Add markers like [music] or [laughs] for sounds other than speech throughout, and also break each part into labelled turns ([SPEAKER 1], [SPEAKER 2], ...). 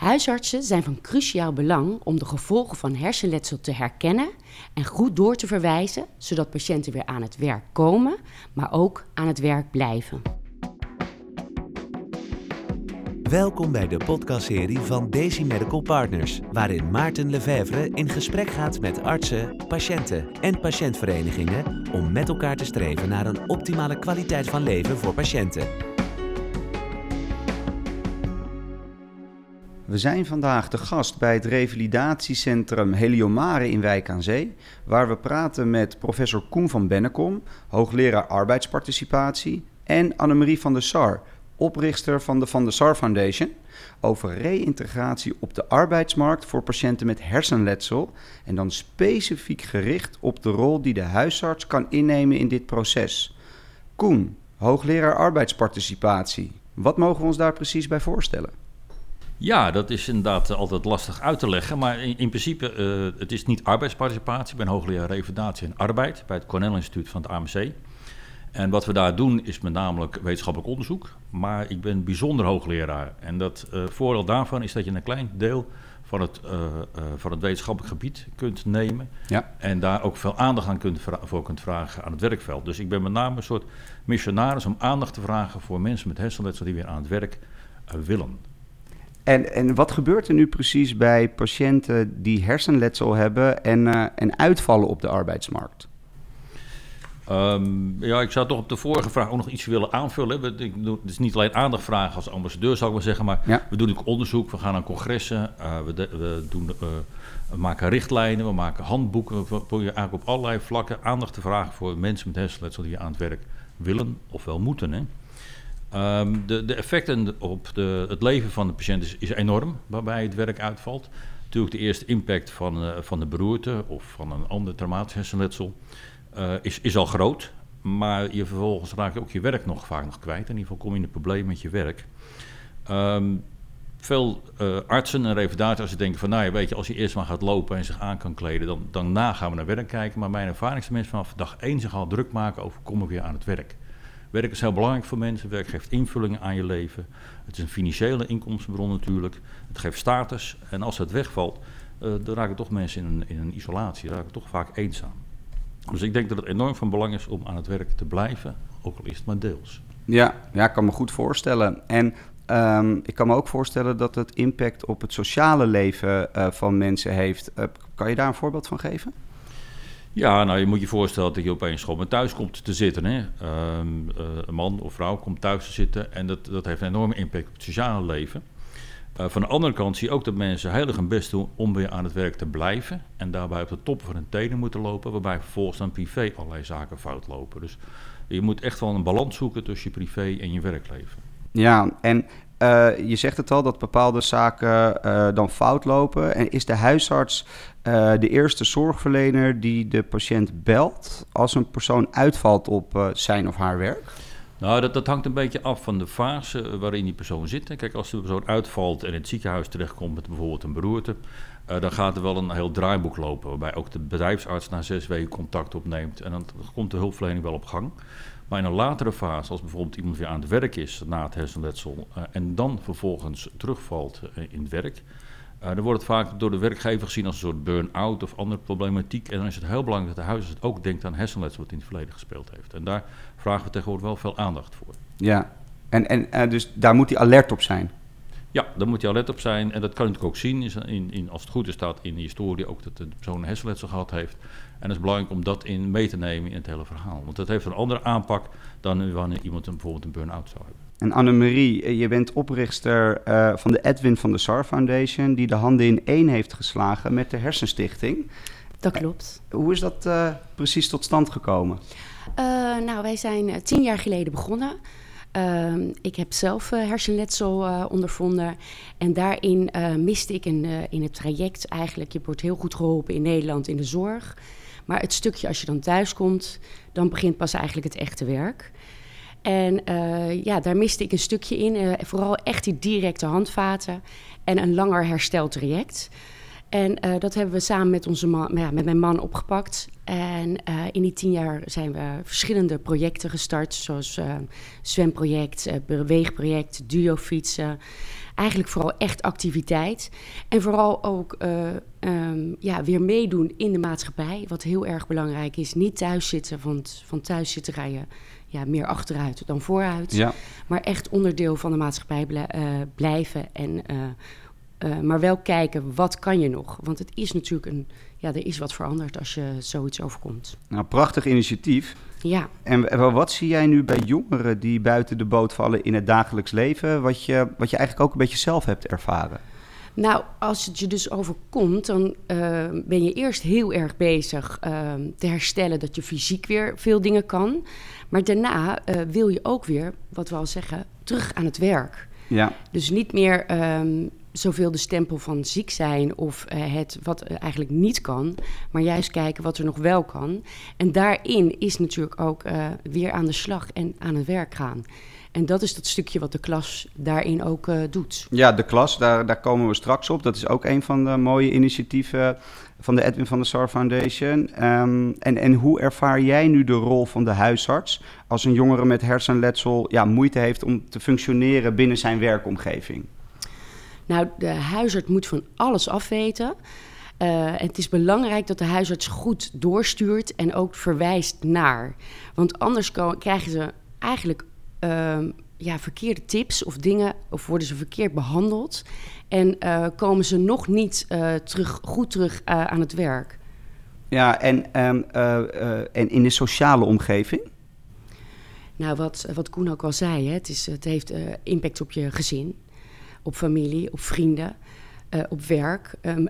[SPEAKER 1] Huisartsen zijn van cruciaal belang om de gevolgen van hersenletsel te herkennen en goed door te verwijzen, zodat patiënten weer aan het werk komen, maar ook aan het werk blijven.
[SPEAKER 2] Welkom bij de podcastserie van Daisy Medical Partners, waarin Maarten Lefevre in gesprek gaat met artsen, patiënten en patiëntverenigingen om met elkaar te streven naar een optimale kwaliteit van leven voor patiënten.
[SPEAKER 3] We zijn vandaag de gast bij het revalidatiecentrum Heliomare in Wijk aan Zee, waar we praten met professor Koen van Bennekom, hoogleraar arbeidsparticipatie, en Annemarie van der Sar, oprichter van de Van der Sar Foundation, over reïntegratie op de arbeidsmarkt voor patiënten met hersenletsel en dan specifiek gericht op de rol die de huisarts kan innemen in dit proces. Koen, hoogleraar arbeidsparticipatie, wat mogen we ons daar precies bij voorstellen?
[SPEAKER 4] Ja, dat is inderdaad altijd lastig uit te leggen. Maar in, in principe, uh, het is niet arbeidsparticipatie. Ik ben hoogleraar revalidatie en arbeid bij het Cornell Instituut van het AMC. En wat we daar doen is met name wetenschappelijk onderzoek. Maar ik ben bijzonder hoogleraar. En dat uh, voordeel daarvan is dat je een klein deel van het, uh, van het wetenschappelijk gebied kunt nemen. Ja. En daar ook veel aandacht aan kunt voor kunt vragen aan het werkveld. Dus ik ben met name een soort missionaris om aandacht te vragen voor mensen met hersenletsel die weer aan het werk willen.
[SPEAKER 3] En, en wat gebeurt er nu precies bij patiënten die hersenletsel hebben en, uh, en uitvallen op de arbeidsmarkt?
[SPEAKER 4] Um, ja, ik zou toch op de vorige vraag ook nog iets willen aanvullen. Het is niet alleen aandacht vragen als ambassadeur, zou ik maar zeggen, maar ja. we doen ook onderzoek, we gaan aan congressen, uh, we, de, we, doen, uh, we, maken richtlijnen, we maken handboeken. We proberen eigenlijk op allerlei vlakken aandacht te vragen voor mensen met hersenletsel die aan het werk willen of wel moeten. Hè. Um, de, de, effecten op de, het leven van de patiënt is, enorm waarbij het werk uitvalt. Natuurlijk de eerste impact van, uh, van de beroerte of van een ander traumatisch hersenletsel uh, is, is al groot. Maar je vervolgens raakt ook je werk nog vaak nog kwijt. In ieder geval kom je in een probleem met je werk. Um, veel uh, artsen en revalidatoren denken van... nou ja, weet je, als je eerst maar gaat lopen en zich aan kan kleden... dan, dan na gaan we naar werk kijken. Maar mijn ervaring is dat mensen vanaf dag één zich al druk maken over... komen we weer aan het werk. Werk is heel belangrijk voor mensen. Werk geeft invulling aan je leven. Het is een financiële inkomstenbron natuurlijk. Het geeft status. En als het wegvalt, uh, dan raken toch mensen in een, in een isolatie. Dan raken toch vaak eenzaam. Dus ik denk dat het enorm van belang is om aan het werk te blijven, ook al is het maar deels.
[SPEAKER 3] Ja, ja ik kan me goed voorstellen. En um, ik kan me ook voorstellen dat het impact op het sociale leven uh, van mensen heeft. Uh, kan je daar een voorbeeld van geven?
[SPEAKER 4] Ja, nou je moet je voorstellen dat je opeens gewoon thuis komt te zitten. Hè? Um, uh, een man of vrouw komt thuis te zitten en dat, dat heeft een enorme impact op het sociale leven. Uh, van de andere kant zie je ook dat mensen heilig hun best doen om weer aan het werk te blijven. En daarbij op de top van hun tenen moeten lopen, waarbij vervolgens dan privé allerlei zaken fout lopen. Dus je moet echt wel een balans zoeken tussen je privé en je werkleven.
[SPEAKER 3] Ja, en uh, je zegt het al dat bepaalde zaken uh, dan fout lopen. En is de huisarts uh, de eerste zorgverlener die de patiënt belt als een persoon uitvalt op zijn of haar werk?
[SPEAKER 4] Nou, dat, hangt een beetje af van de fase waarin die persoon zit. Kijk, als de persoon uitvalt en in het ziekenhuis terechtkomt met bijvoorbeeld een beroerte, uh, dan gaat er wel een heel draaiboek lopen, waarbij ook de bedrijfsarts na zes weken contact opneemt en dan komt de hulpverlening wel op gang. Maar in een latere fase, als bijvoorbeeld iemand weer aan het werk is na het hersenletsel uh, en dan vervolgens terugvalt uh, in het werk, uh, dan wordt het vaak door de werkgever gezien als een soort burn-out of andere problematiek. En dan is het heel belangrijk dat de huisarts ook denkt aan hersenletsel wat in het verleden gespeeld heeft. En daar vragen we tegenwoordig wel veel aandacht voor.
[SPEAKER 3] Ja, en, en dus daar moet hij alert op zijn?
[SPEAKER 4] Ja, daar moet hij alert op zijn. En dat kan je natuurlijk ook zien, in, in, als het goed is staat in de historie ook dat de persoon een hersenletsel gehad heeft. En het is belangrijk om dat in mee te nemen in het hele verhaal. Want dat heeft een andere aanpak dan wanneer iemand een, bijvoorbeeld een burn-out zou hebben.
[SPEAKER 3] En Annemarie, eh, je bent oprichter uh, van de Edwin van de Sar Foundation, die de handen in één heeft geslagen met de Hersenstichting.
[SPEAKER 1] Dat klopt.
[SPEAKER 3] Uh, hoe is dat uh, precies tot stand gekomen?
[SPEAKER 1] nou, wij zijn tien jaar geleden begonnen. Uh, ik heb zelf hersenletsel ondervonden. En daarin miste ik in, in het traject eigenlijk... je wordt heel goed geholpen in Nederland in de zorg. Maar het stukje als je dan thuis komt... dan begint pas eigenlijk het echte werk. En ja, daar miste ik een stukje in. vooral echt die directe handvaten en een langer hersteltraject. En dat hebben we samen met, onze ja, met mijn man opgepakt. En in die tien jaar zijn we verschillende projecten gestart, zoals zwemproject, beweegproject, duo fietsen eigenlijk vooral echt activiteit. En vooral ook um, ja, weer meedoen in de maatschappij. Wat heel erg belangrijk is. Niet thuis zitten, want van thuis zitten je ja, meer achteruit dan vooruit. Ja. Maar echt onderdeel van de maatschappij uh, blijven. En, uh, maar wel kijken, wat kan je nog? Want het is natuurlijk een... Ja, er is wat veranderd als je zoiets overkomt.
[SPEAKER 3] Nou, prachtig initiatief.
[SPEAKER 1] Ja.
[SPEAKER 3] En wat zie jij nu bij jongeren die buiten de boot vallen in het dagelijks leven, wat je, wat je eigenlijk ook een beetje zelf hebt ervaren?
[SPEAKER 1] Nou, als het je dus overkomt, dan uh, ben je eerst heel erg bezig uh, te herstellen dat je fysiek weer veel dingen kan. Maar daarna uh, wil je ook weer, wat we al zeggen, terug aan het werk.
[SPEAKER 3] Ja.
[SPEAKER 1] Dus niet meer um, zoveel de stempel van ziek zijn of uh, het wat eigenlijk niet kan, maar juist kijken wat er nog wel kan. En daarin is natuurlijk ook uh, weer aan de slag en aan het werk gaan. En dat is dat stukje wat de klas daarin ook uh, doet.
[SPEAKER 3] Ja, de klas, daar, daar komen we straks op. Dat is ook een van de mooie initiatieven van de Edwin van der Sar Foundation. Um, en, en hoe ervaar jij nu de rol van de huisarts als een jongere met hersenletsel ja, moeite heeft om te functioneren binnen zijn werkomgeving?
[SPEAKER 1] Nou, de huisarts moet van alles afweten. Uh, het is belangrijk dat de huisarts goed doorstuurt en ook verwijst naar. Want anders krijgen ze eigenlijk uh, ja, verkeerde tips of dingen, of worden ze verkeerd behandeld. En uh, komen ze nog niet uh, terug, goed terug aan het werk.
[SPEAKER 3] Ja, en, um, en in de sociale omgeving?
[SPEAKER 1] Nou, wat, wat Koen ook al zei, hè, het, is, het heeft impact op je gezin op familie, op vrienden, op werk. Um,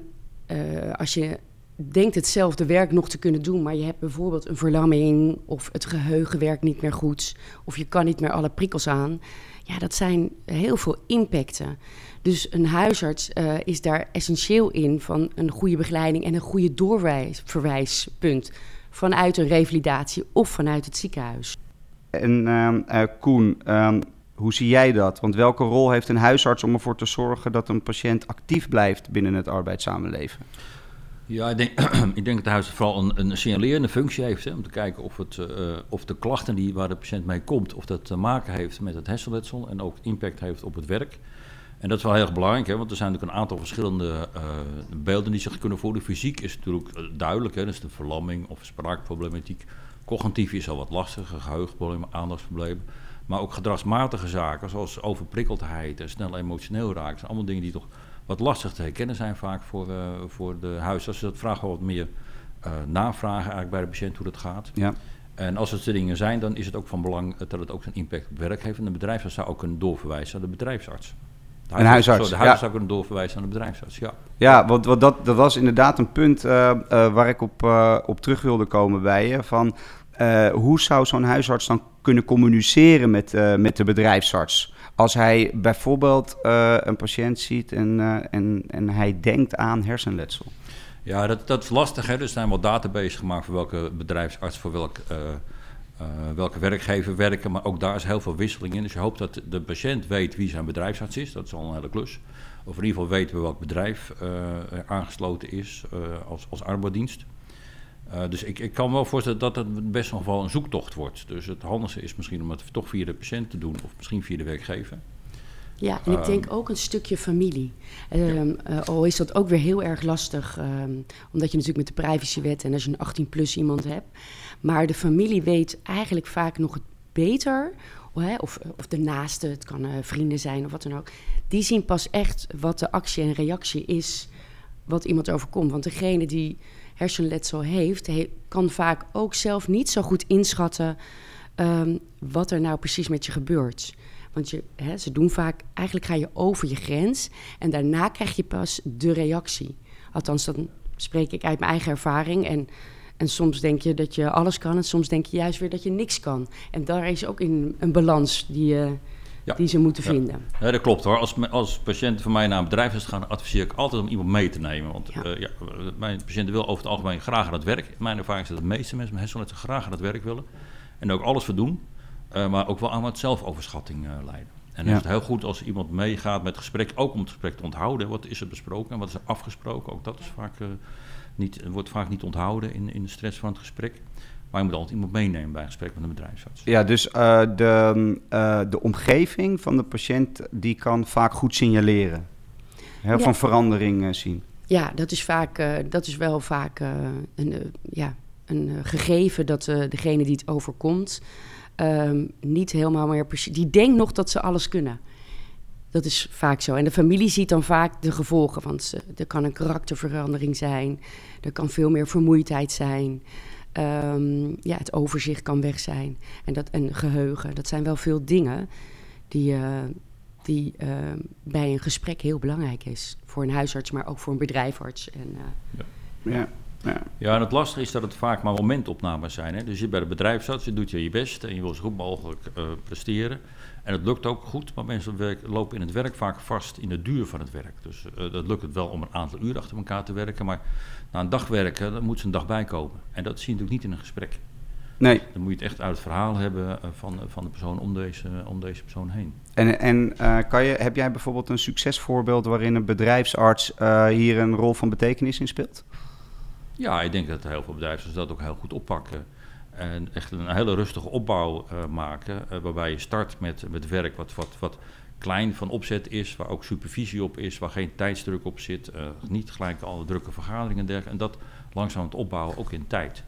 [SPEAKER 1] uh, als je denkt hetzelfde werk nog te kunnen doen, maar je hebt bijvoorbeeld een verlamming of het geheugen werkt niet meer goed of je kan niet meer alle prikkels aan. Ja, dat zijn heel veel impacten. Dus een huisarts uh, is daar essentieel in van een goede begeleiding en een goede doorverwijspunt vanuit een revalidatie of vanuit het ziekenhuis.
[SPEAKER 3] En uh, Koen, um, hoe zie jij dat? Want welke rol heeft een huisarts om ervoor te zorgen dat een patiënt actief blijft binnen het arbeidssamenleven?
[SPEAKER 4] Ja, ik denk, [clears throat] ik denk dat de huisarts vooral een, een signalerende functie heeft. Hè, om te kijken of, het, uh, of de klachten die, waar de patiënt mee komt, of dat te maken heeft met het hersenletsel en ook impact heeft op het werk. En dat is wel heel erg belangrijk, hè, want er zijn natuurlijk een aantal verschillende uh, beelden die zich kunnen voelen. Fysiek is natuurlijk eh, duidelijk, hè, dus de verlamming of spraakproblematiek. Cognitief is al wat lastiger, geheugenproblemen, aandachtsproblemen. Maar ook gedragsmatige zaken, zoals overprikkeldheid en snel emotioneel raken. zijn allemaal dingen die toch wat lastig te herkennen zijn vaak voor, uh, voor de huisarts. Dat vragen we wat meer uh, navragen eigenlijk bij de patiënt hoe dat gaat.
[SPEAKER 3] Ja.
[SPEAKER 4] En als het dingen zijn, dan is het ook van belang dat het ook een impact op werk heeft. En de bedrijfsarts zou ook kunnen doorverwijzen naar de bedrijfsarts.
[SPEAKER 3] De een huisarts.
[SPEAKER 4] De huisarts ja. zou kunnen doorverwijzen aan de bedrijfsarts, ja.
[SPEAKER 3] Ja, want, want dat, dat was inderdaad een punt uh, waar ik op, op terug wilde komen bij je. Van, hoe zou zo'n huisarts dan kunnen communiceren met, met de bedrijfsarts. Als hij bijvoorbeeld uh, een patiënt ziet en, uh, en, en hij denkt aan hersenletsel.
[SPEAKER 4] Ja, dat, dat is lastig. Hè? Er zijn wel databases gemaakt voor welke bedrijfsarts voor welk, welke werkgever werken. Maar ook daar is heel veel wisseling in. Dus je hoopt dat de patiënt weet wie zijn bedrijfsarts is. Dat is al een hele klus. Of in ieder geval weten we welk bedrijf aangesloten is als, als arbeidsdienst. Uh, dus ik, ik kan wel voorstellen dat het best nog wel een zoektocht wordt. Dus het handigste is misschien om het toch via de patiënt te doen of misschien via de werkgever.
[SPEAKER 1] Ja, en ik denk ook een stukje familie. Um, uh, al is dat ook weer heel erg lastig, um, omdat je natuurlijk met de privacywet en als je een 18-plus iemand hebt. Maar de familie weet eigenlijk vaak nog het beter, of, of de naaste, het kan uh, vrienden zijn of wat dan ook. Die zien pas echt wat de actie en reactie is, wat iemand overkomt. Want degene die hersenletsel heeft, he, kan vaak ook zelf niet zo goed inschatten um, wat er nou precies met je gebeurt. Want je, ze doen vaak, eigenlijk ga je over je grens en daarna krijg je pas de reactie. Althans, dan spreek ik uit mijn eigen ervaring. En, en soms denk je dat je alles kan en soms denk je juist weer dat je niks kan. En daar is ook in een balans die je. Uh, ja. die ze moeten vinden.
[SPEAKER 4] Ja, dat klopt hoor. Als, als patiënten van mij naar een bedrijf gaan, adviseer ik altijd om iemand mee te nemen. Want ja. Uh, ja, mijn patiënten willen over het algemeen graag aan het werk. Mijn ervaring is dat de meeste mensen met hersenletsel graag aan het werk willen. En ook alles voor doen, uh, maar ook wel aan wat zelfoverschatting uh, leiden. En dan is het heel goed als iemand meegaat met het gesprek, ook om het gesprek te onthouden. Wat is er besproken en wat is er afgesproken? Ook dat is vaak, niet, wordt vaak niet onthouden in, in de stress van het gesprek. Maar je moet altijd iemand meenemen bij een gesprek met een bedrijfsarts.
[SPEAKER 3] Ja, dus uh, de, uh, de omgeving van de patiënt die kan vaak goed signaleren. Heel ja. Van verandering uh, zien.
[SPEAKER 1] Ja, dat is, vaak, dat is wel vaak een, ja, een gegeven dat degene die het overkomt... Um, niet helemaal meer precies... Die denkt nog dat ze alles kunnen. Dat is vaak zo. En de familie ziet dan vaak de gevolgen. Want er kan een karakterverandering zijn. Er kan veel meer vermoeidheid zijn. Um, ja, het overzicht kan weg zijn. En, dat, en geheugen. Dat zijn wel veel dingen die, uh, die uh, bij een gesprek heel belangrijk is. Voor een huisarts, maar ook voor een bedrijfarts. En, uh,
[SPEAKER 4] ja. ja. Ja. ja, en het lastige is dat het vaak maar momentopnames zijn. Hè? Dus je bij de bedrijfsarts, je doet je je best en je wil zo goed mogelijk uh, presteren. En het lukt ook goed, maar mensen lopen in het werk vaak vast in de duur van het werk. Dus uh, dat lukt het wel om een aantal uur achter elkaar te werken, maar na een dag werken, dan moet ze een dag bijkomen. En dat zie je natuurlijk niet in een gesprek.
[SPEAKER 3] Nee.
[SPEAKER 4] Dan moet je het echt uit het verhaal hebben eh, van, van de persoon om deze, om deze persoon heen.
[SPEAKER 3] En, en uh, kan je, heb jij bijvoorbeeld een succesvoorbeeld waarin een bedrijfsarts uh, hier een rol van betekenis in speelt?
[SPEAKER 4] Ja, ik denk dat heel veel bedrijfsartsen dat ook heel goed oppakken. En echt een hele rustige opbouw uh, maken, uh, waarbij je start met, met werk wat, wat, wat klein van opzet is, waar ook supervisie op is, waar geen tijdsdruk op zit, uh, niet gelijk alle drukke vergaderingen en dergelijke. En dat langzaam het opbouwen ook in tijd.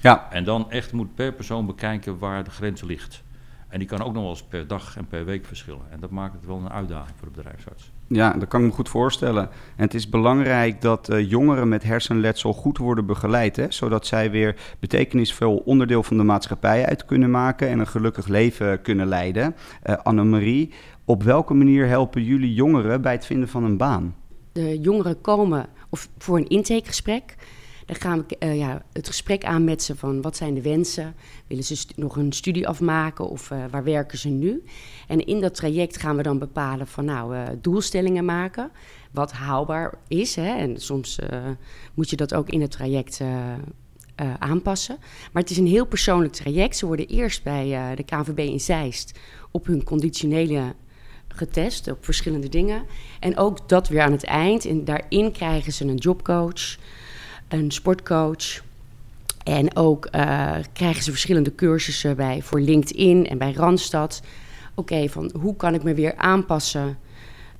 [SPEAKER 3] Ja.
[SPEAKER 4] En dan echt moet per persoon bekijken waar de grens ligt. En die kan ook nog wel eens per dag en per week verschillen. En dat maakt het wel een uitdaging voor de bedrijfsarts.
[SPEAKER 3] Ja, dat kan ik me goed voorstellen. En het is belangrijk dat uh, jongeren met hersenletsel goed worden begeleid, hè, zodat zij weer betekenisvol onderdeel van de maatschappij uit kunnen maken en een gelukkig leven kunnen leiden. Uh, Annemarie, op welke manier helpen jullie jongeren bij het vinden van een baan?
[SPEAKER 1] De jongeren komen of voor een intakegesprek. Dan gaan we uh, ja, het gesprek aan met ze van wat zijn de wensen? Willen ze nog een studie afmaken of uh, waar werken ze nu? En in dat traject gaan we dan bepalen van nou, uh, doelstellingen maken. Wat haalbaar is. Hè? En soms moet je dat ook in het traject aanpassen. Maar het is een heel persoonlijk traject. Ze worden eerst bij de KVB in Zeist op hun conditionele getest op verschillende dingen. En ook dat weer aan het eind. En daarin krijgen ze een jobcoach een sportcoach. En ook uh, krijgen ze verschillende cursussen bij voor LinkedIn en bij Randstad. Oké, van hoe kan ik me weer aanpassen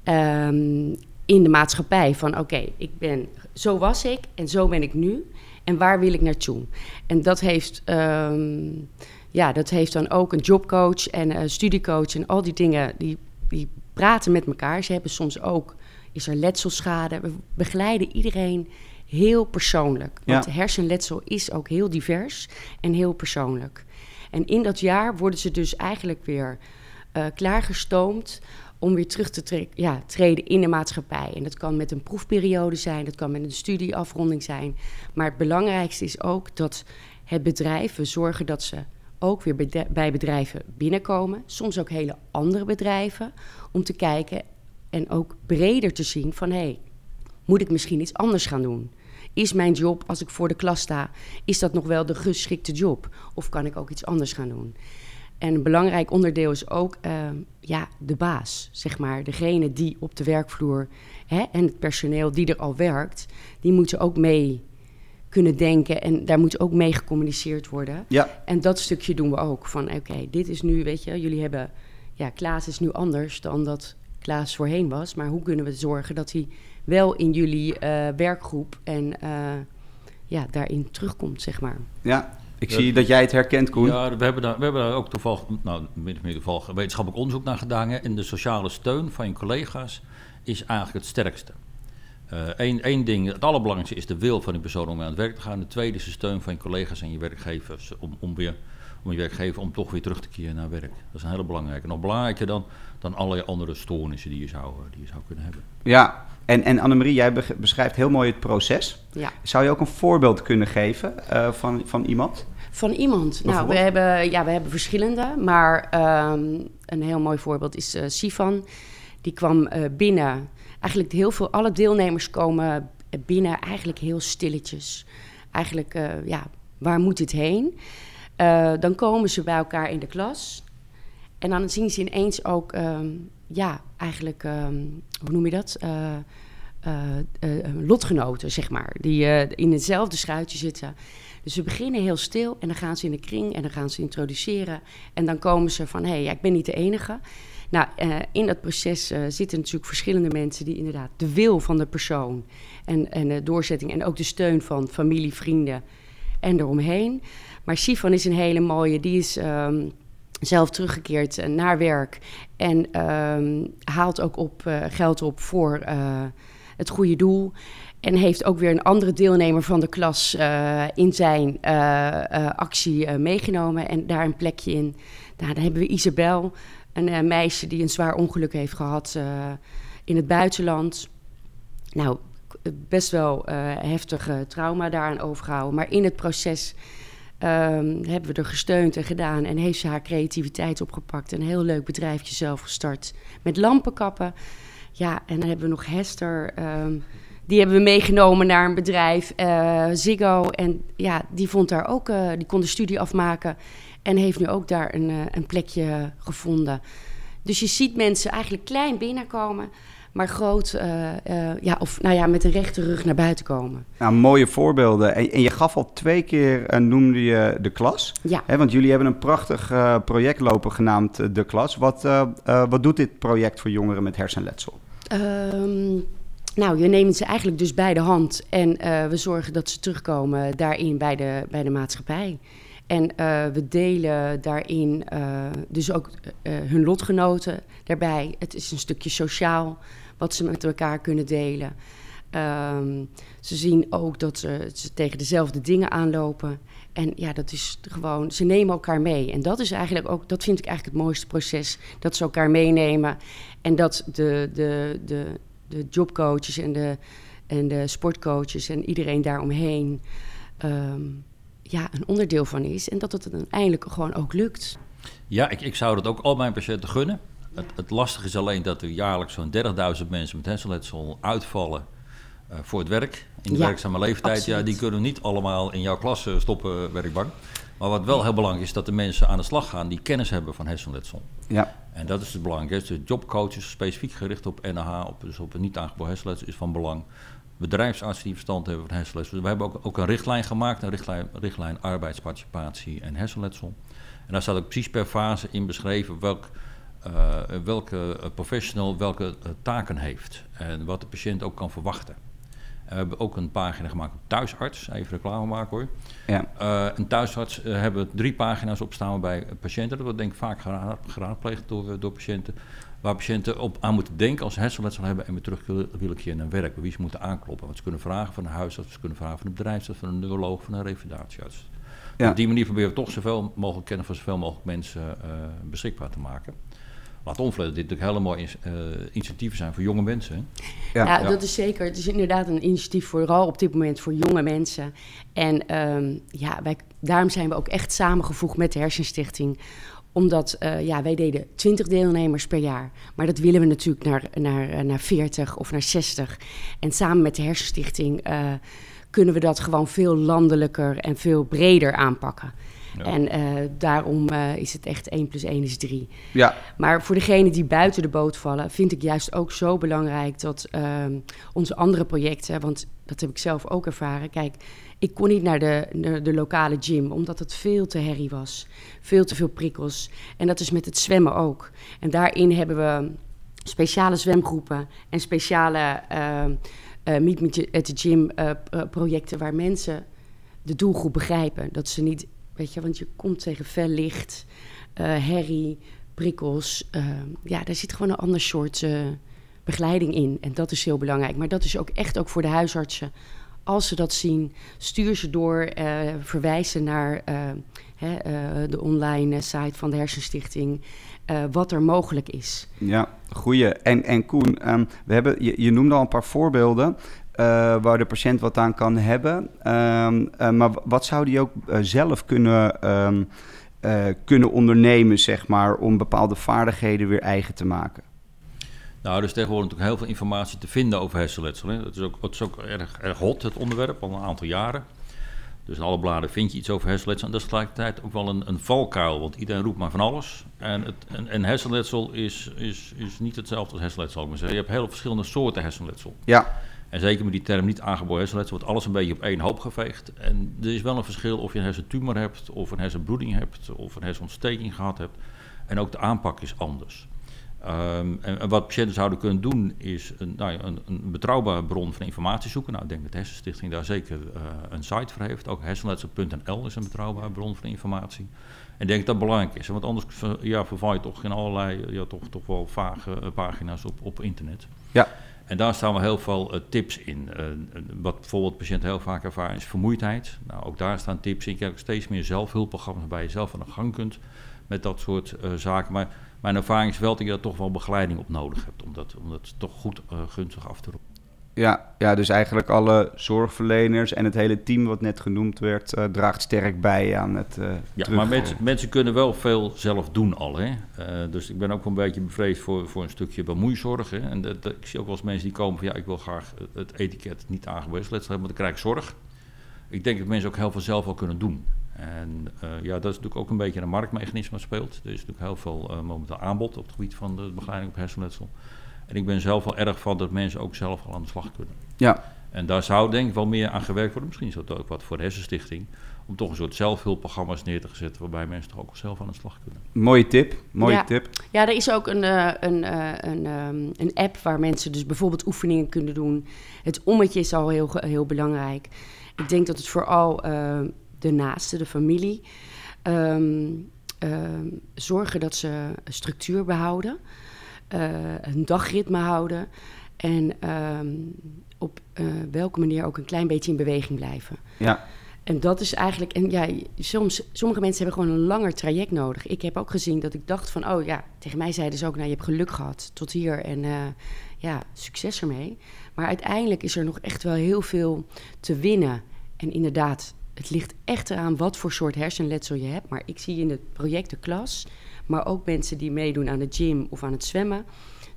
[SPEAKER 1] um, in de maatschappij? Van oké, ik ben, zo was ik en zo ben ik nu. En waar wil ik naartoe? En dat heeft, um, ja, dat heeft dan ook een jobcoach en een studiecoach en al die dingen, die, die praten met elkaar. Ze hebben soms ook, is er letselschade. We begeleiden iedereen heel persoonlijk. Want ja. hersenletsel is ook heel divers en heel persoonlijk. En in dat jaar worden ze dus eigenlijk weer uh, klaargestoomd om weer terug te tre ja, treden in de maatschappij. En dat kan met een proefperiode zijn, dat kan met een studieafronding zijn. Maar het belangrijkste is ook dat het bedrijf, we zorgen dat ze ook weer bij bedrijven binnenkomen. Soms ook hele andere bedrijven, om te kijken en ook breder te zien van... hé, hey, moet ik misschien iets anders gaan doen? Is mijn job, als ik voor de klas sta, is dat nog wel de geschikte job? Of kan ik ook iets anders gaan doen? En een belangrijk onderdeel is ook uh, ja, de baas, zeg maar. Degene die op de werkvloer hè, en het personeel die er al werkt, die moeten ook mee kunnen denken en daar moet ook mee gecommuniceerd worden.
[SPEAKER 3] Ja.
[SPEAKER 1] En dat stukje doen we ook. Van oké, dit is nu, weet je, jullie hebben, ja, Klaas is nu anders dan dat Klaas voorheen was. Maar hoe kunnen we zorgen dat hij wel in jullie uh, werkgroep en uh, ja, daarin terugkomt, zeg maar.
[SPEAKER 3] Ja, ik zie dat jij het herkent, Koen.
[SPEAKER 4] Ja, we hebben daar, we hebben daar ook toevallig, nou, min of meer toevallig wetenschappelijk onderzoek naar gedaan. Hè. En de sociale steun van je collega's is eigenlijk het sterkste. Eén uh, ding, het allerbelangrijkste is de wil van die persoon om aan het werk te gaan. De tweede is de steun van je collega's en je werkgevers om, om, weer, om je werkgever om toch weer terug te keren naar werk. Dat is een hele belangrijke. Nog belangrijker dan, dan allerlei andere stoornissen die je zou, die je zou kunnen hebben.
[SPEAKER 3] Ja, en, en Annemarie, jij beschrijft heel mooi het proces.
[SPEAKER 1] Ja.
[SPEAKER 3] Zou je ook een voorbeeld kunnen geven uh, van, van iemand?
[SPEAKER 1] Van iemand? Nou, we hebben, ja, we hebben verschillende. Maar um, een heel mooi voorbeeld is uh, Sifan. Die kwam uh, binnen. Eigenlijk heel veel, alle deelnemers komen binnen eigenlijk heel stilletjes. Eigenlijk, ja, waar moet dit heen? dan komen ze bij elkaar in de klas. En dan zien ze ineens ook... Um, ja, eigenlijk, ehm, hoe noem je dat? lotgenoten, zeg maar, die in hetzelfde schuitje zitten. Dus we beginnen heel stil en dan gaan ze in de kring en dan gaan ze introduceren. En dan komen ze van, hé, hey, ja, ik ben niet de enige. Nou, uh, in dat proces uh, zitten natuurlijk verschillende mensen die inderdaad de wil van de persoon en, en de doorzetting en ook de steun van familie, vrienden en eromheen. Maar Sifan is een hele mooie, die is um, zelf teruggekeerd uh, naar werk en um, haalt ook op, geld op voor het goede doel. En heeft ook weer een andere deelnemer van de klas in zijn actie meegenomen en daar een plekje in. Nou, dan hebben we Isabel, een meisje die een zwaar ongeluk heeft gehad in het buitenland. Nou, best wel heftig trauma daaraan overgehouden. Maar in het proces um, hebben we er gesteund en gedaan. En heeft ze haar creativiteit opgepakt. Een heel leuk bedrijfje zelf gestart met lampenkappen. Ja, en dan hebben we nog Hester. Um, die hebben we meegenomen naar een bedrijf, uh, Ziggo. En ja, die vond daar ook, uh, die kon de studie afmaken. En heeft nu ook daar een, uh, een plekje gevonden. Dus je ziet mensen eigenlijk klein binnenkomen, maar groot, ja, of nou ja, met een rechte rug naar buiten komen.
[SPEAKER 3] Nou, mooie voorbeelden. En, en je gaf al twee keer, noemde je de klas.
[SPEAKER 1] Ja.
[SPEAKER 3] Hè, want jullie hebben een prachtig project lopen genaamd De Klas. Wat, wat doet dit project voor jongeren met hersenletsel?
[SPEAKER 1] Um, nou, je neemt ze eigenlijk dus bij de hand en uh, we zorgen dat ze terugkomen daarin bij de, bij de maatschappij. En uh, we delen daarin uh, dus ook hun lotgenoten daarbij. Het is een stukje sociaal wat ze met elkaar kunnen delen. Um, ze zien ook dat ze, ze, tegen dezelfde dingen aanlopen. En ja, dat is gewoon, ze nemen elkaar mee. En dat is eigenlijk ook, dat vind ik eigenlijk het mooiste proces. Dat ze elkaar meenemen. En dat de, de, de, de jobcoaches en de, en de sportcoaches en iedereen daaromheen um, ja, een onderdeel van is. En dat het uiteindelijk gewoon ook lukt.
[SPEAKER 4] Ja, ik, ik zou dat ook al mijn patiënten gunnen. Het, het lastige is alleen dat er jaarlijks zo'n 30.000 mensen met hersenletsel uitvallen voor het werk. In de ja, werkzame leeftijd. Absoluut. Ja, die kunnen niet allemaal in jouw klas stoppen, werkbank. Maar wat wel heel belangrijk is, dat de mensen aan de slag gaan die kennis hebben van hersenletsel.
[SPEAKER 3] Ja.
[SPEAKER 4] En dat is het belangrijkste. De jobcoaches, specifiek gericht op NH, op, dus op een niet aangeboren hersenletsel, is van belang. Bedrijfsartsen die verstand hebben van hersenletsel. we hebben ook, ook een richtlijn gemaakt, een richtlijn, richtlijn arbeidsparticipatie en hersenletsel. En daar staat ook precies per fase in beschreven welk, uh, welke professional welke taken heeft. En wat de patiënt ook kan verwachten. We hebben ook een pagina gemaakt op thuisarts. Even reclame maken hoor.
[SPEAKER 3] Ja.
[SPEAKER 4] Uh, een thuisarts uh, hebben drie pagina's op staan bij patiënten. Dat wordt denk ik vaak gera geraadpleegd door, door patiënten. Waar patiënten op aan moeten denken als ze hersenletsel hebben en weer terug willen keren naar werk. Wie ze moeten aankloppen. Wat ze kunnen vragen van een huisarts, ze kunnen vragen van een bedrijfsarts, van een neuroloog, van een revalidatiearts. Ja. Op die manier proberen we toch zoveel mogelijk kennis van zoveel mogelijk mensen uh, beschikbaar te maken. Laat onverlet dit natuurlijk hele mooie uh, initiatieven zijn voor jonge mensen.
[SPEAKER 1] Ja, ja, ja, dat is zeker. Het is inderdaad een initiatief vooral op dit moment voor jonge mensen. En um, ja, wij, daarom zijn we ook echt samengevoegd met de Hersenstichting omdat uh, ja, wij deden 20 deelnemers per jaar. Maar dat willen we natuurlijk naar, naar, naar 40 of naar 60. En samen met de Hersenstichting uh, kunnen we dat gewoon veel landelijker en veel breder aanpakken. Ja. En uh, daarom uh, is het echt 1 plus 1 is 3.
[SPEAKER 3] Ja.
[SPEAKER 1] Maar voor degenen die buiten de boot vallen, vind ik juist ook zo belangrijk dat uh, onze andere projecten, want dat heb ik zelf ook ervaren. Kijk, ik kon niet naar de, naar de lokale gym, omdat het veel te herrie was. Veel te veel prikkels. En dat is met het zwemmen ook. En daarin hebben we speciale zwemgroepen en speciale uh, Meet Me at the Gym projecten waar mensen de doelgroep begrijpen. Dat ze niet Weet je, want je komt tegen fel licht, herrie, prikkels. Uh, ja, daar zit gewoon een ander soort uh, begeleiding in. En dat is heel belangrijk. Maar dat is ook echt ook voor de huisartsen. Als ze dat zien, stuur ze door, verwijzen naar hè, de online site van de Hersenstichting. wat er mogelijk is.
[SPEAKER 3] Ja, goeie. En, en Koen, um, we hebben, je, je noemde al een paar voorbeelden. Uh, waar de patiënt wat aan kan hebben. Um, uh, maar wat zou die ook uh, zelf kunnen, um, kunnen ondernemen, zeg maar, om bepaalde vaardigheden weer eigen te maken?
[SPEAKER 4] Nou, er is tegenwoordig natuurlijk heel veel informatie te vinden over hersenletsel. Hè. Dat is ook, dat is ook erg, erg hot, het onderwerp, al een aantal jaren. Dus in alle bladen vind je iets over hersenletsel. En dat is tegelijkertijd ook wel een, een valkuil, want iedereen roept maar van alles. En, het, en, en hersenletsel is, is, is niet hetzelfde als hersenletsel, maar zeggen. Je hebt heel verschillende soorten hersenletsel.
[SPEAKER 3] Ja.
[SPEAKER 4] En zeker met die term niet aangeboren hersenletsel wordt alles een beetje op één hoop geveegd. En er is wel een verschil of je een hersentumor hebt, of een hersenbloeding hebt, of een hersenontsteking gehad hebt. En ook de aanpak is anders. Ehm, en, wat patiënten zouden kunnen doen is een, nou ja, een, een, betrouwbare bron van informatie zoeken. Nou, ik denk dat de Hersenstichting daar zeker uh, een site voor heeft. Ook hersenletsel.nl is een betrouwbare bron van informatie. En ik denk dat dat belangrijk is. Want anders ja, verval je toch in allerlei ja, toch, toch wel vage uh, pagina's op, op internet.
[SPEAKER 3] Ja.
[SPEAKER 4] En daar staan we heel veel uh, tips in. wat bijvoorbeeld patiënten heel vaak ervaren is vermoeidheid. Nou, ook daar staan tips in. Ik heb steeds meer zelfhulpprogramma's waarbij je zelf aan de gang kunt met dat soort zaken. Maar mijn ervaring is wel dat je daar toch wel begeleiding op nodig hebt. Om dat, om dat toch goed gunstig af te roepen.
[SPEAKER 3] Ja, ja, dus eigenlijk alle zorgverleners en het hele team wat net genoemd werd, uh, draagt sterk bij aan het. Uh,
[SPEAKER 4] ja,
[SPEAKER 3] terug...
[SPEAKER 4] maar mensen, mensen kunnen wel veel zelf doen al. Hè? Uh, dus ik ben ook een beetje bevreesd voor, voor een stukje bemoeizorg. Hè? En dat, dat, ik zie ook wel eens mensen die komen van ja, ik wil graag het etiket niet aangeboden hebben, want dan krijg ik zorg. Ik denk dat mensen ook heel veel zelf wel kunnen doen. En ja, dat is natuurlijk ook een beetje een marktmechanisme speelt. Er is natuurlijk heel veel momenteel aanbod op het gebied van de begeleiding op hersenletsel. En ik ben zelf wel erg van dat mensen ook zelf al aan de slag kunnen.
[SPEAKER 3] Ja.
[SPEAKER 4] En daar zou denk ik wel meer aan gewerkt worden. Misschien is dat ook wat voor de hersenstichting. Om toch een soort zelfhulpprogramma's neer te zetten waarbij mensen toch ook zelf aan de slag kunnen.
[SPEAKER 3] Mooie tip, mooie
[SPEAKER 1] ja.
[SPEAKER 3] tip.
[SPEAKER 1] Ja, er is ook een, uh, een, uh, een, um, een app waar mensen dus bijvoorbeeld oefeningen kunnen doen. Het ommetje is al heel, heel belangrijk. Ik denk dat het vooral uh, de naaste, de familie, um, um, zorgen dat ze structuur behouden, uh, een dagritme houden en um, op uh, welke manier ook een klein beetje in beweging blijven.
[SPEAKER 3] Ja.
[SPEAKER 1] En dat is eigenlijk, en ja, soms, sommige mensen hebben gewoon een langer traject nodig. Ik heb ook gezien dat ik dacht van, oh ja, tegen mij zeiden ze ook, nou je hebt geluk gehad tot hier en uh, ja, succes ermee. Maar uiteindelijk is er nog echt wel heel veel te winnen. En inderdaad, het ligt echt eraan wat voor soort hersenletsel je hebt. Maar ik zie in het project de klas, maar ook mensen die meedoen aan de gym of aan het zwemmen,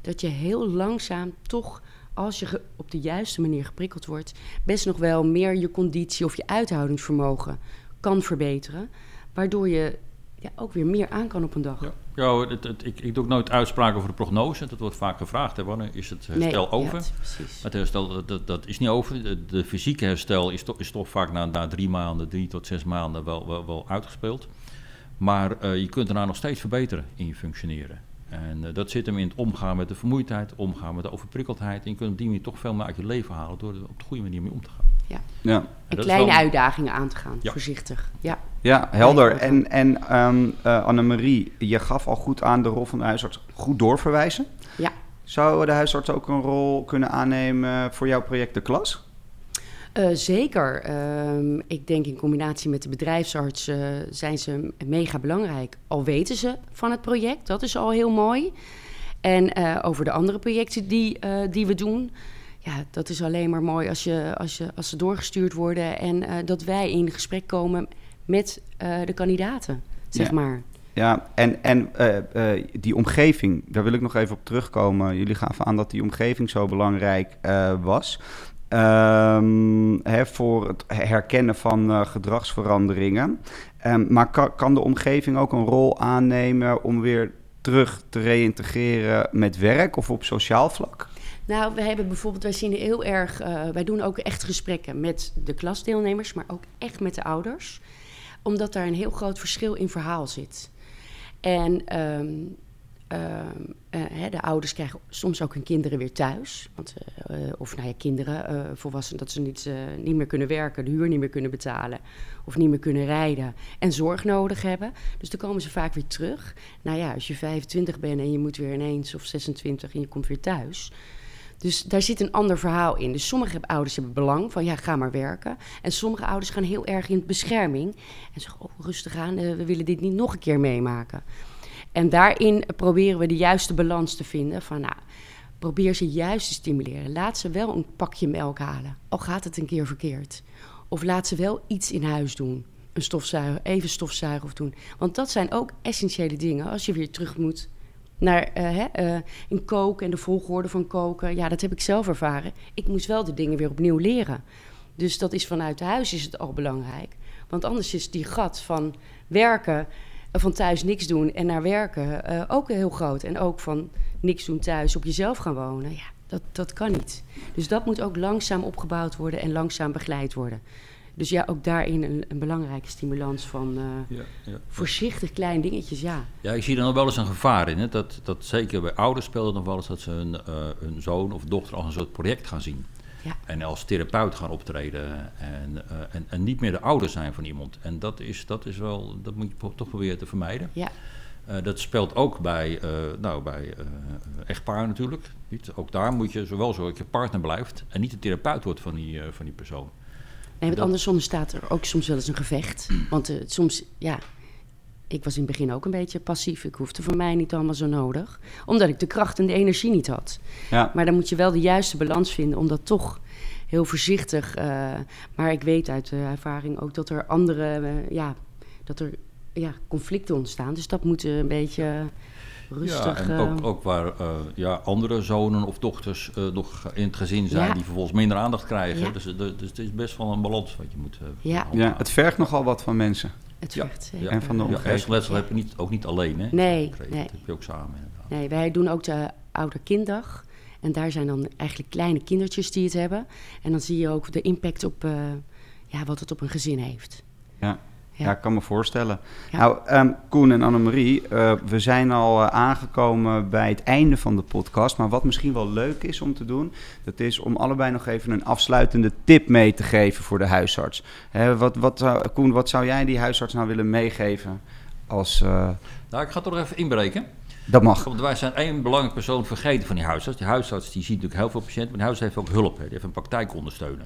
[SPEAKER 1] dat je heel langzaam toch, als je op de juiste manier geprikkeld wordt, best nog wel meer je conditie of je uithoudingsvermogen kan verbeteren. Waardoor je ja, ook weer meer aan kan op een dag.
[SPEAKER 4] Ja, ja het, het, ik, ik doe ook nooit uitspraken over de prognose. Dat wordt vaak gevraagd. Hè, wanneer is het herstel
[SPEAKER 1] nee,
[SPEAKER 4] over?
[SPEAKER 1] Ja.
[SPEAKER 4] Het herstel dat, dat is niet over. De, de, fysieke herstel is toch, is toch vaak na, na drie maanden, drie tot zes maanden wel, wel, wel uitgespeeld. Maar uh, je kunt daarna nog steeds verbeteren in je functioneren. En uh, dat zit hem in het omgaan met de vermoeidheid, omgaan met de overprikkeldheid. En je kunt op die manier toch veel meer uit je leven halen door er op de goede manier mee om te gaan.
[SPEAKER 1] Ja.
[SPEAKER 3] ja.
[SPEAKER 1] En kleine wel... uitdagingen aan te gaan, ja. voorzichtig. Ja,
[SPEAKER 3] ja helder. En, en um, uh, Annemarie, je gaf al goed aan de rol van de huisarts goed doorverwijzen.
[SPEAKER 1] Ja.
[SPEAKER 3] Zou de huisarts ook een rol kunnen aannemen voor jouw project De Klas?
[SPEAKER 1] Uh, zeker. Uh, ik denk in combinatie met de bedrijfsarts uh, zijn ze mega belangrijk. Al weten ze van het project, dat is al heel mooi. En uh, over de andere projecten die, die we doen, ja, dat is alleen maar mooi als, je, als, je, als ze doorgestuurd worden en dat wij in gesprek komen met de kandidaten, zeg
[SPEAKER 3] ja.
[SPEAKER 1] maar.
[SPEAKER 3] Ja, en, en uh, uh, die omgeving, daar wil ik nog even op terugkomen. Jullie gaven aan dat die omgeving zo belangrijk uh, was. Um, voor het herkennen van uh, gedragsveranderingen. Um, maar kan, kan, de omgeving ook een rol aannemen om weer terug te reïntegreren met werk of op sociaal vlak?
[SPEAKER 1] Nou, we hebben bijvoorbeeld, wij zien heel erg, uh, wij doen ook echt gesprekken met de klasdeelnemers, maar ook echt met de ouders. Omdat daar een heel groot verschil in verhaal zit. En um, uh, uh, de ouders krijgen soms ook hun kinderen weer thuis. Want, uh, of nou ja, kinderen, volwassenen, dat ze niet, niet meer kunnen werken, de huur niet meer kunnen betalen. Of niet meer kunnen rijden en zorg nodig hebben. Dus dan komen ze vaak weer terug. Nou ja, als je 25 bent en je moet weer ineens, of 26 en je komt weer thuis. Dus daar zit een ander verhaal in. Dus sommige ouders hebben belang van ja, ga maar werken. En sommige ouders gaan heel erg in bescherming. En zeggen, oh, rustig aan, we willen dit niet nog een keer meemaken. En daarin proberen we de juiste balans te vinden van nou, probeer ze juist te stimuleren. Laat ze wel een pakje melk halen, al gaat het een keer verkeerd. Of laat ze wel iets in huis doen. Een stofzuiger, even stofzuigen of doen. Want dat zijn ook essentiële dingen als je weer terug moet naar uh, uh, in koken en de volgorde van koken. Ja, dat heb ik zelf ervaren. Ik moest wel de dingen weer opnieuw leren. Dus dat is vanuit huis is het al belangrijk. Want anders is die gat van werken, van thuis niks doen en naar werken uh, ook heel groot. En ook van niks doen thuis op jezelf gaan wonen. Ja, dat, dat kan niet. Dus dat moet ook langzaam opgebouwd worden en langzaam begeleid worden. Dus ja, ook daarin een, een belangrijke stimulans van uh, ja, ja. voorzichtig klein dingetjes, ja.
[SPEAKER 4] Ja, ik zie er nog wel eens een gevaar in. Hè? Dat, dat zeker bij ouders speelt het nog wel eens dat ze hun, uh, hun zoon of dochter als een soort project gaan zien. Ja. En als therapeut gaan optreden en, uh, en, en, niet meer de ouder zijn van iemand. En dat is, dat is wel, dat moet je toch proberen te vermijden. Ja. Uh, dat speelt ook bij, uh, nou, bij echtpaar natuurlijk. Niet? Ook daar moet je zowel zo dat je partner blijft en niet de therapeut wordt van die, van die persoon.
[SPEAKER 1] Nee, want andersom staat er ook soms wel eens een gevecht. Want soms, ja, ik was in het begin ook een beetje passief. Ik hoefde voor mij niet allemaal zo nodig. Omdat ik de kracht en de energie niet had. Ja. Maar dan moet je wel de juiste balans vinden om dat toch heel voorzichtig. Uh, maar ik weet uit de ervaring ook dat er andere, uh, ja, dat er ja, conflicten ontstaan. Dus dat moet een beetje rustig...
[SPEAKER 4] Ja, en ook, eh, ook waar uh, ja, andere zonen of dochters uh, nog in het gezin zijn... Ja. die vervolgens minder aandacht krijgen. Ja. Dus, dus het is best wel een balans wat je moet
[SPEAKER 3] ja. ja, het vergt nogal wat van mensen.
[SPEAKER 1] Het
[SPEAKER 4] ja. En van de omgeving. Ja, heb je niet, ook niet alleen, hè?
[SPEAKER 1] Nee, nee.
[SPEAKER 4] Dat heb je ook samen, inderdaad.
[SPEAKER 1] Nee, wij doen ook de ouderkinddag. En daar zijn dan eigenlijk kleine kindertjes die het hebben. En dan zie je ook de impact op uh, ja, wat het op een gezin heeft.
[SPEAKER 3] Ja. Ja. ik kan me voorstellen. Nou, um, Koen en Annemarie, uh, we zijn al uh, aangekomen bij het einde van de podcast. Maar wat misschien wel leuk is om te doen, dat is om allebei nog even een afsluitende tip mee te geven voor de huisarts. Hè, wat, wat, uh, Koen, wat zou jij die huisarts nou willen meegeven als...
[SPEAKER 4] Nou, ik ga toch even inbreken.
[SPEAKER 3] Dat mag.
[SPEAKER 4] Want wij zijn één belangrijke persoon vergeten van die huisarts. Die huisarts die ziet natuurlijk heel veel patiënten, maar die huisarts heeft ook hulp. Hè. Die heeft een praktijkondersteuner.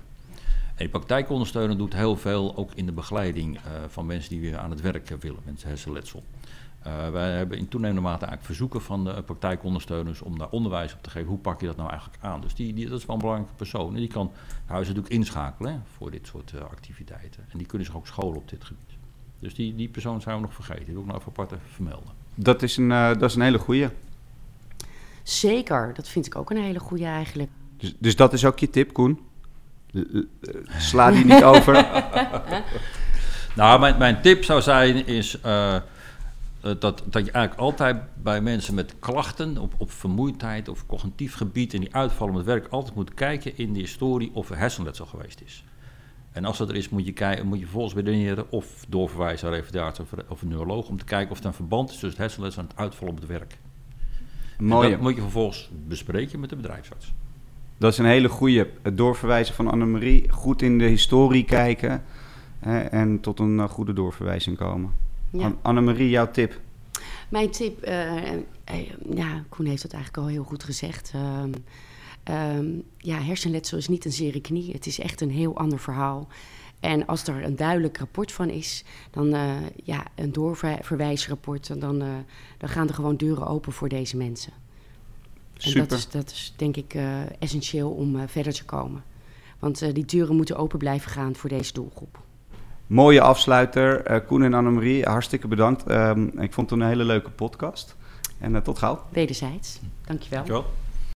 [SPEAKER 4] En praktijkondersteuner doet heel veel ook in de begeleiding uh, van mensen die weer aan het werk willen, mensen hersenletsel. Uh, wij hebben in toenemende mate eigenlijk verzoeken van de praktijkondersteuners om daar onderwijs op te geven. Hoe pak je dat nou eigenlijk aan? Dus die, die, dat is wel een belangrijke persoon. En die kan huizen natuurlijk inschakelen hè, voor dit soort uh, activiteiten. En die kunnen zich ook scholen op dit gebied. Dus die, die persoon zijn we nog vergeten. Die wil ik nog even apart even vermelden.
[SPEAKER 3] Dat is een, uh, dat is een hele goeie.
[SPEAKER 1] Zeker, dat vind ik ook een hele goeie eigenlijk.
[SPEAKER 3] Dus, dus dat is ook je tip, Koen? Sla die niet over. [laughs]
[SPEAKER 4] nou, mijn, mijn tip zou zijn is uh, dat, dat je eigenlijk altijd bij mensen met klachten op, op vermoeidheid of cognitief gebied en die uitvallen met werk altijd moet kijken in de historie of er hersenletsel geweest is. En als dat er is, moet je, kijken, moet je vervolgens bedenken of doorverwijzen naar een of, of, een neuroloog om te kijken of er een verband is tussen het hersenletsel en het uitvallen op het werk. Mooi. dat moet je vervolgens bespreken met de bedrijfsarts.
[SPEAKER 3] Dat is een hele goede. Het doorverwijzen van Annemarie. Goed in de historie kijken. Hè, en tot een uh, goede doorverwijzing komen. Ja. Annemarie, jouw tip?
[SPEAKER 1] Mijn tip, uh, uh, ja, Koen heeft het eigenlijk al heel goed gezegd. Um, ja, hersenletsel is niet een zere knie. Het is echt een heel ander verhaal. En als er een duidelijk rapport van is, dan ja, een doorverwijsrapport, dan, dan gaan er gewoon deuren open voor deze mensen. En dat is, dat is denk ik uh, essentieel om uh, verder te komen. Want uh, die deuren moeten open blijven gaan voor deze doelgroep.
[SPEAKER 3] Mooie afsluiter. Koen en Annemarie, hartstikke bedankt. Um, ik vond het een hele leuke podcast. En tot gauw.
[SPEAKER 1] Wederzijds. Dankjewel.
[SPEAKER 4] Dankjewel.